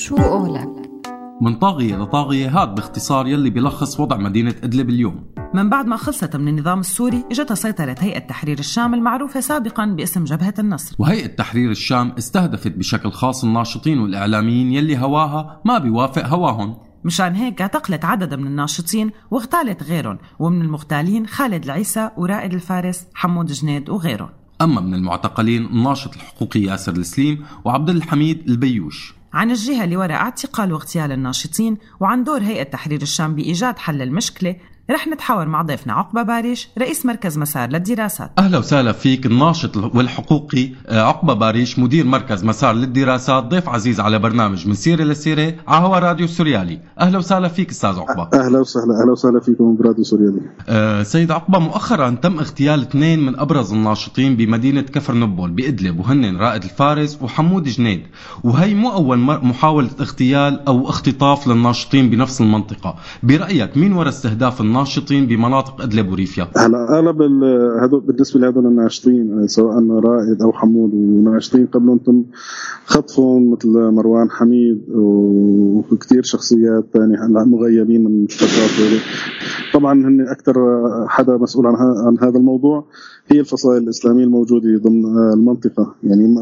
شو قولك؟ من طاغية لطاغية هاد باختصار يلي بيلخص وضع مدينة إدلب اليوم. من بعد ما خلصت من النظام السوري اجتها سيطرة هيئة تحرير الشام المعروفة سابقا باسم جبهة النصر. وهيئة تحرير الشام استهدفت بشكل خاص الناشطين والإعلاميين يلي هواها ما بيوافق هواهم. مشان هيك اعتقلت عدد من الناشطين واغتالت غيرهم ومن المغتالين خالد العيسى ورائد الفارس حمود جنيد وغيرهم. أما من المعتقلين الناشط الحقوقي ياسر السليم وعبد الحميد البيوش. عن الجهة اللي وراء اعتقال واغتيال الناشطين وعن دور هيئة تحرير الشام بإيجاد حل المشكلة رح نتحاور مع ضيفنا عقبة باريش رئيس مركز مسار للدراسات. أهلا وسهلا فيك الناشط والحقوقي آه، عقبة باريش مدير مركز مسار للدراسات ضيف عزيز على برنامج من سيرة لسيرة على هوا راديو سوريالي. أهلا وسهلا فيك أستاذ عقبة. أهلا وسهلا أهلا وسهلا فيكم براديو سوريالي. آه، سيد عقبة مؤخرا تم اغتيال اثنين من أبرز الناشطين بمدينة كفر نبول بإدلب وهن رائد الفارس وحمود جنيد. وهي مو أول محاولة اغتيال أو اختطاف للناشطين بنفس المنطقة. برأيك مين وراء استهداف الناشطين بمناطق إدلب وريفيا. هلا اغلب هذول بالنسبة لهذول الناشطين سواء رائد أو حمود وناشطين قبلهم تم خطفهم مثل مروان حميد وكثير شخصيات ثانية هلا مغيبين من الفترات طبعا هن أكثر حدا مسؤول عن عن هذا الموضوع هي الفصائل الإسلامية الموجودة ضمن المنطقة. يعني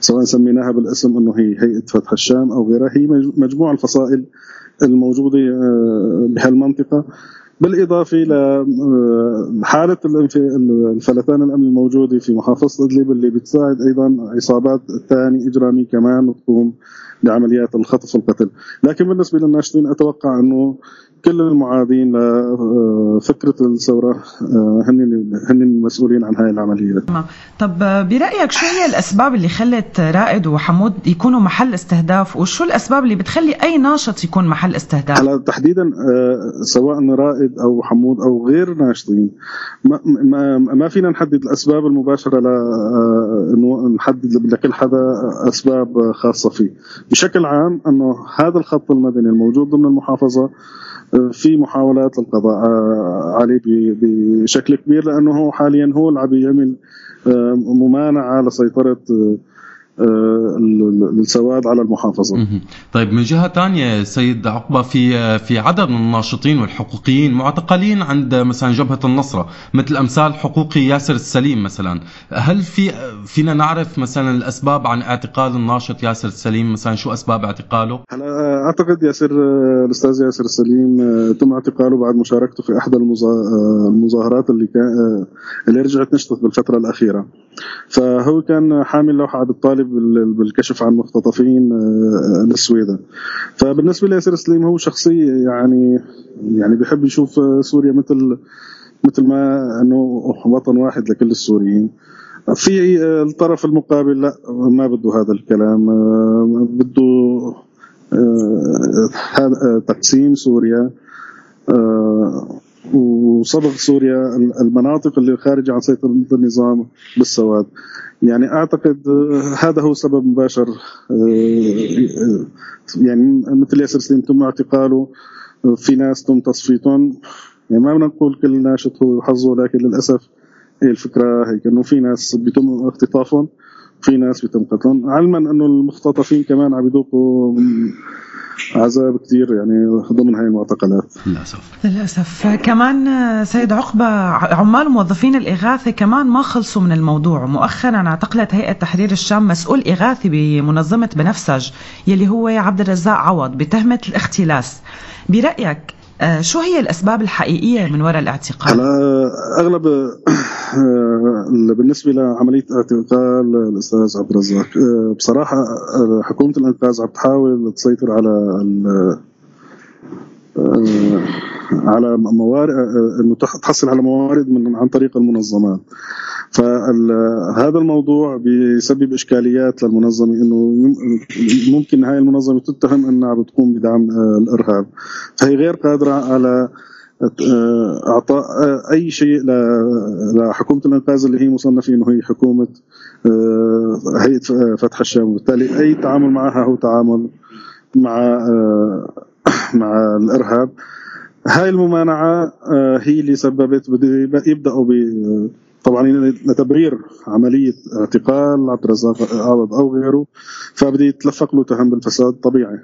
سواء سميناها بالاسم إنه هي هيئة فتح الشام أو غيرها هي مج- مجموع الفصائل الموجودة آه، بهالمنطقة. بالإضافة لحاله الفلتان الامني الموجودة في محافظة أدلب اللي بتساعد أيضا عصابات ثانية اجراميه كمان تقوم بعمليات الخطف والقتل، لكن بالنسبة للناشطين أتوقع إنه كل المعادين لفكره الثورة آه، هن هن المسؤولين عن هاي العملية. طب برأيك شو هي الأسباب اللي خلت رائد وحمود يكونوا محل استهداف؟ وشو الأسباب اللي بتخلي أي ناشط يكون محل استهداف؟ هلا تحديدا آه، سواء رائد أو حمود أو غير ناشطين. ما, ما, ما فينا نحدد الأسباب المباشرة ل آه، نحدد لكل حدا أسباب خاصة فيه. بشكل عام إنه هذا الخط المدني الموجود ضمن المحافظة آه، في محاولات للقضاء آه، عليه بشكل كبير لأنه هو حاليا هو اللي عم يعمل ممانعة لسيطرة آه، ال- ال- السواد على المحافظة. طيب من جهة تانية سيد عقبة في في عدد من الناشطين والحقوقيين معتقلين عند مثلا جبهة النصرة مثل أمثال حقوقي ياسر السليم مثلا. هل في فينا نعرف مثلا الأسباب عن اعتقال الناشط ياسر السليم؟ مثلا شو أسباب اعتقاله؟ هلا أعتقد ياسر الأستاذ ياسر السليم آه، تم اعتقاله بعد مشاركته في إحدى آه، المظاهرات اللي كان اللي رجعت نشطت بالفترة الأخيرة. فهو كان حامل لوحة بتطالب بال- بالكشف عن مختطفين آه، السويدة. فبالنسبة لياسر السليم هو شخصية يعني يعني بيحب يشوف آه، سوريا مثل مثل ما إنه وطن واحد لكل السوريين. في آه، الطرف المقابل لا ما بده هذا الكلام. آه، بده آه، آه، تقسيم سوريا. آه، وصبغ سوريا المناطق اللي خارجة عن سيطرة النظام بالسواد. يعني أعتقد آه، هذا هو سبب مباشر آه، يعني مثل ياسر سليم تم اعتقاله آه، في ناس تم تصفيتهم. يعني ما بدنا نقول كل ناشط هو حظه لكن للأسف هي الفكرة هيك إنه في ناس بيتم اختطافهم. في ناس بيتم قتلهم. علما أنه المختطفين كمان عم يذوقوا عذاب كثير يعني ضمن هاي المعتقلات. للأسف. للأسف. كمان سيد عقبة ع- عمال موظفين الإغاثة كمان ما خلصوا من الموضوع. مؤخرا اعتقلت هيئة تحرير الشام مسؤول إغاثي بمنظمة بنفسج يلي هو عبد الرزاق عوض بتهمة الاختلاس. برأيك آه، شو هي الأسباب الحقيقية من وراء الاعتقال؟ أغلب آه، بالنسبة لعملية اعتقال الأستاذ عبد الرزاق آه، بصراحة آه، حكومة الإنقاذ عم تحاول تسيطر على آه، على موارد انه تح- تحصل على موارد من عن طريق المنظمات. فهذا الموضوع بيسبب إشكاليات للمنظمة إنه ممكن هاي المنظمة تتهم إنها بتقوم بدعم آه، الإرهاب. فهي غير قادرة على آه، إعطاء آه، أي شيء لحكومة الإنقاذ اللي هي مصنفة إنه هي حكومة هيئة فتح الشام. وبالتالي أي تعامل معها هو تعامل مع مع الإرهاب. هاي الممانعة آه، هي اللي سببت بده يبدأوا طبعا لتبرير عملية اعتقال عبد الرزاق عوض أو غيره فبده يتلفق له تهم بالفساد طبيعي.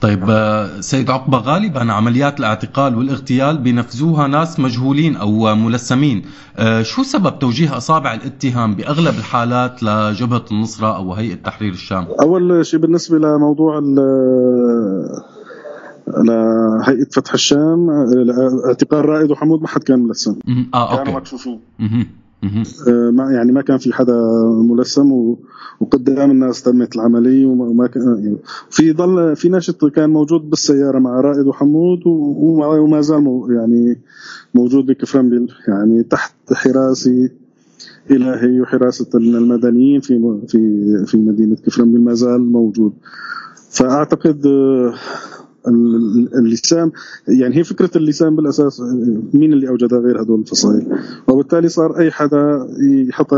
طيب آه، سيد عقبة غالبا عمليات الاعتقال والاغتيال بينفذوها ناس مجهولين أو ملثمين آه، شو سبب توجيه أصابع الاتهام بأغلب الحالات لجبهة النصرة أو هيئة تحرير الشام؟ أول شيء بالنسبة لموضوع لهيئة فتح الشام اعتقال رائد وحمود ما حد كان ملثم آه أوكي. كانوا مكشوفين آه، ما يعني ما كان في حدا ملثم وقدام الناس تمت العملية وما كان يعني في ضل في ناشط كان موجود بالسيارة مع رائد وحمود وما زال يعني موجود بكفرنبيل يعني تحت حراسة الهي وحراسة المدنيين في في في مدينة كفرنبيل ما زال موجود. فأعتقد آه، اللسان يعني هي فكرة اللسان بالأساس مين اللي اوجدها غير هذول الفصائل؟ وبالتالي صار أي حدا يحط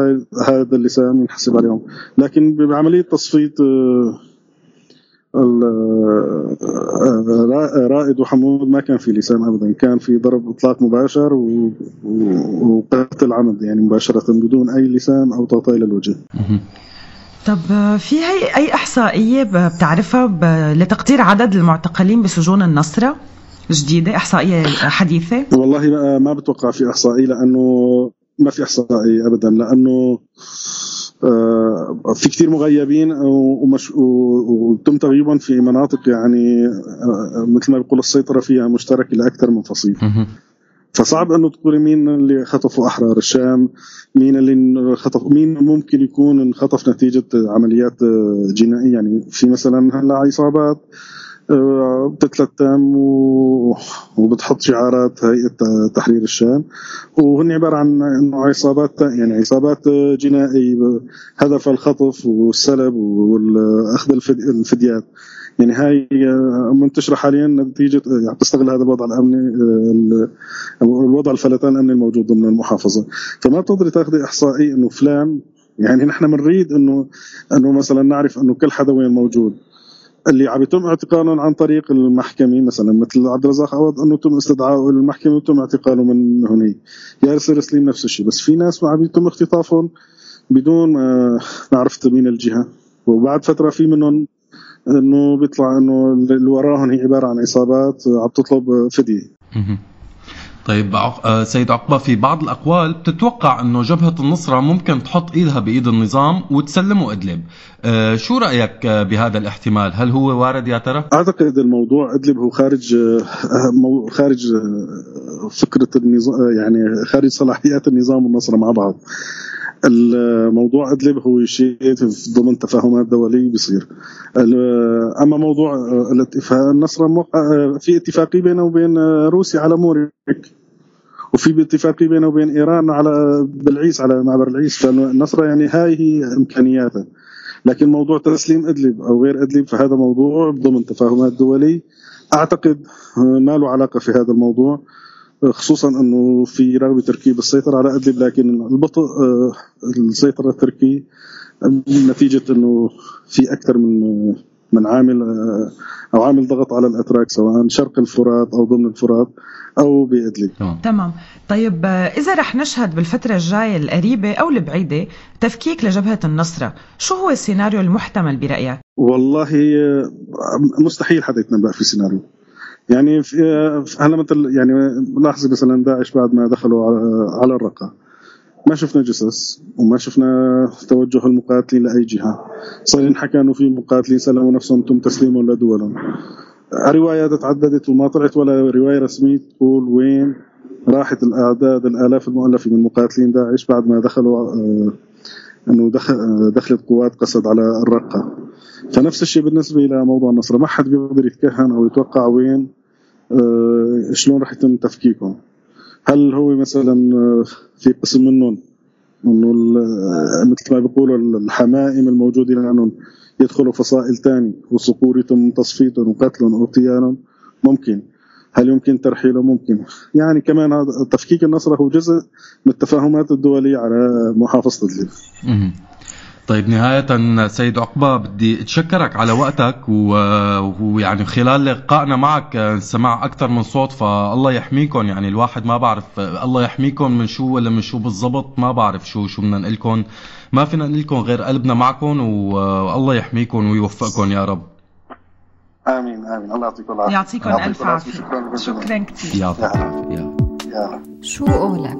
هذا اللسان ينحسب عليهم. لكن بعملية تصفيت آه، رائد وحمود ما كان في لسان ابدا كان في ضرب إطلاق مباشر وقتل عمد يعني مباشرة بدون أي لسان أو تغطية للوجه. طب في هي أي إحصائية بتعرفها لتقدير عدد المعتقلين بسجون النصره جديدة إحصائية حديثة؟ والله ما بتوقع في احصائيه لأنه ما في احصائيه ابدا لأنه آه، في كثير مغيبين ومش وتم تغييبهم في مناطق يعني آه، مثل ما بيقول السيطرة فيها مشتركة لأكثر من فصيل. فصعب انه تقولي مين اللي خطفوا أحرار الشام مين اللي خطف مين ممكن يكون انخطف نتيجة عمليات جنائية يعني في مثلا هلأ عصابات. آه، بتتلتم وبتحط شعارات هيئة تحرير الشام. وهن عبارة عن إنه عصابات يعني عصابات جنائية هدف الخطف والسلب واخذ الفديات. يعني هاي منتشرة حاليا نتيجه يعني تستغل هذا الوضع الأمني الوضع الفلتان الأمني الموجود ضمن المحافظة. فما بتقدري تاخذي احصائي إنه فلان يعني نحن بنريد انه إنه مثلا نعرف إنه كل حدا وين موجود. اللي عم يتم اعتقالهم عن طريق المحكمة مثلا مثل عبد الرزاق عوض أنه تم استدعائه للمحكمه وتم اعتقاله من هني. ياسر سليم نفس الشيء بس في ناس عم يتم اختطافهم بدون ما مين الجهة. وبعد فترة في منهم إنه بيطلع إنه اللي وراهم هي عبارة عن عصابات عم تطلب فدية. طيب آه، سيد عقبة في بعض الأقوال بتتوقع أنه جبهة النصرة ممكن تحط إيدها بإيد النظام وتسلمه إدلب. آه، شو رأيك آه، بهذا الاحتمال؟ هل هو وارد يا ترى؟ أعتقد الموضوع إدلب هو خارج خارج فكرة النظام يعني خارج صلاحيات النظام والنصرة مع بعض. الموضوع أدلب هو شيء ضمن تفاهمات دوليه بيصير. أما موضوع الاتفاق النصر في اتفاقيه بينه وبين روسيا على موريك وفي اتفاقيه بينه وبين إيران على بالعيس على معبر العيس. فالنصر يعني هاي هي امكانياتها لكن موضوع تسليم أدلب أو غير أدلب فهذا موضوع ضمن تفاهمات دوليه أعتقد ما له علاقة في هذا الموضوع. خصوصا أنه في رغبة تركيا بالسيطرة على أدلب لكن البطء آه، السيطرة التركي نتيجة إنه في أكثر من من عامل آه، أو عامل ضغط على الأتراك سواء شرق الفرات أو ضمن الفرات أو بأدلب. تمام. طيب آه، إذا رح نشهد بالفترة الجاية القريبة أو البعيدة تفكيك لجبهة النصرة شو هو السيناريو المحتمل برأيك؟ والله مستحيل حدا يتنبأ في سيناريو يعني هلا مثل يعني لاحظي مثلا داعش بعد ما دخلوا على الرقة. ما شفنا جثث وما شفنا توجه المقاتلين لأي جهة. صار ينحكى إنه في مقاتلين سلموا نفسهم تم تسليمهم لدولهم. روايات تعددت وما طلعت ولا رواية رسمية تقول وين راحت الأعداد الآلاف المؤلفة من مقاتلين داعش بعد ما دخلوا آه، أنه دخل دخلت قوات قصد على الرقة. فنفس الشيء بالنسبة إلى موضوع النصر. ما حد بيقدر يتكهن أو يتوقع وين آه، شلون راح يتم تفكيكهم هل هو مثلا آه، في قسم منهم إنه آه، مثل ما بيقولوا الحمائم الموجودة لأنهم يدخلوا فصائل ثانية وصقور يتم تصفيتهم وقتلهم واغتيالهم ممكن. هل يمكن ترحيله؟ ممكن. يعني كمان هذا تفكيك النصر هو جزء من التفاهمات الدولية على محافظة إدلب طيب نهاية سيد عقبة بدي أتشكرك على وقتك ويعني خلال لقائنا معك سمع أكثر من صوت فالله يحميكم. يعني الواحد ما بعرف الله يحميكم من شو ولا من شو بالضبط ما بعرف شو شو بدنا نقول لكم ما فينا نقول لكم غير قلبنا معكم والله يحميكم ويوفقكم يا رب. آمين. الله يعطيكم العافية. يعطيكم الف عافية. شكرا كثير يعطيك العافيه شو قولك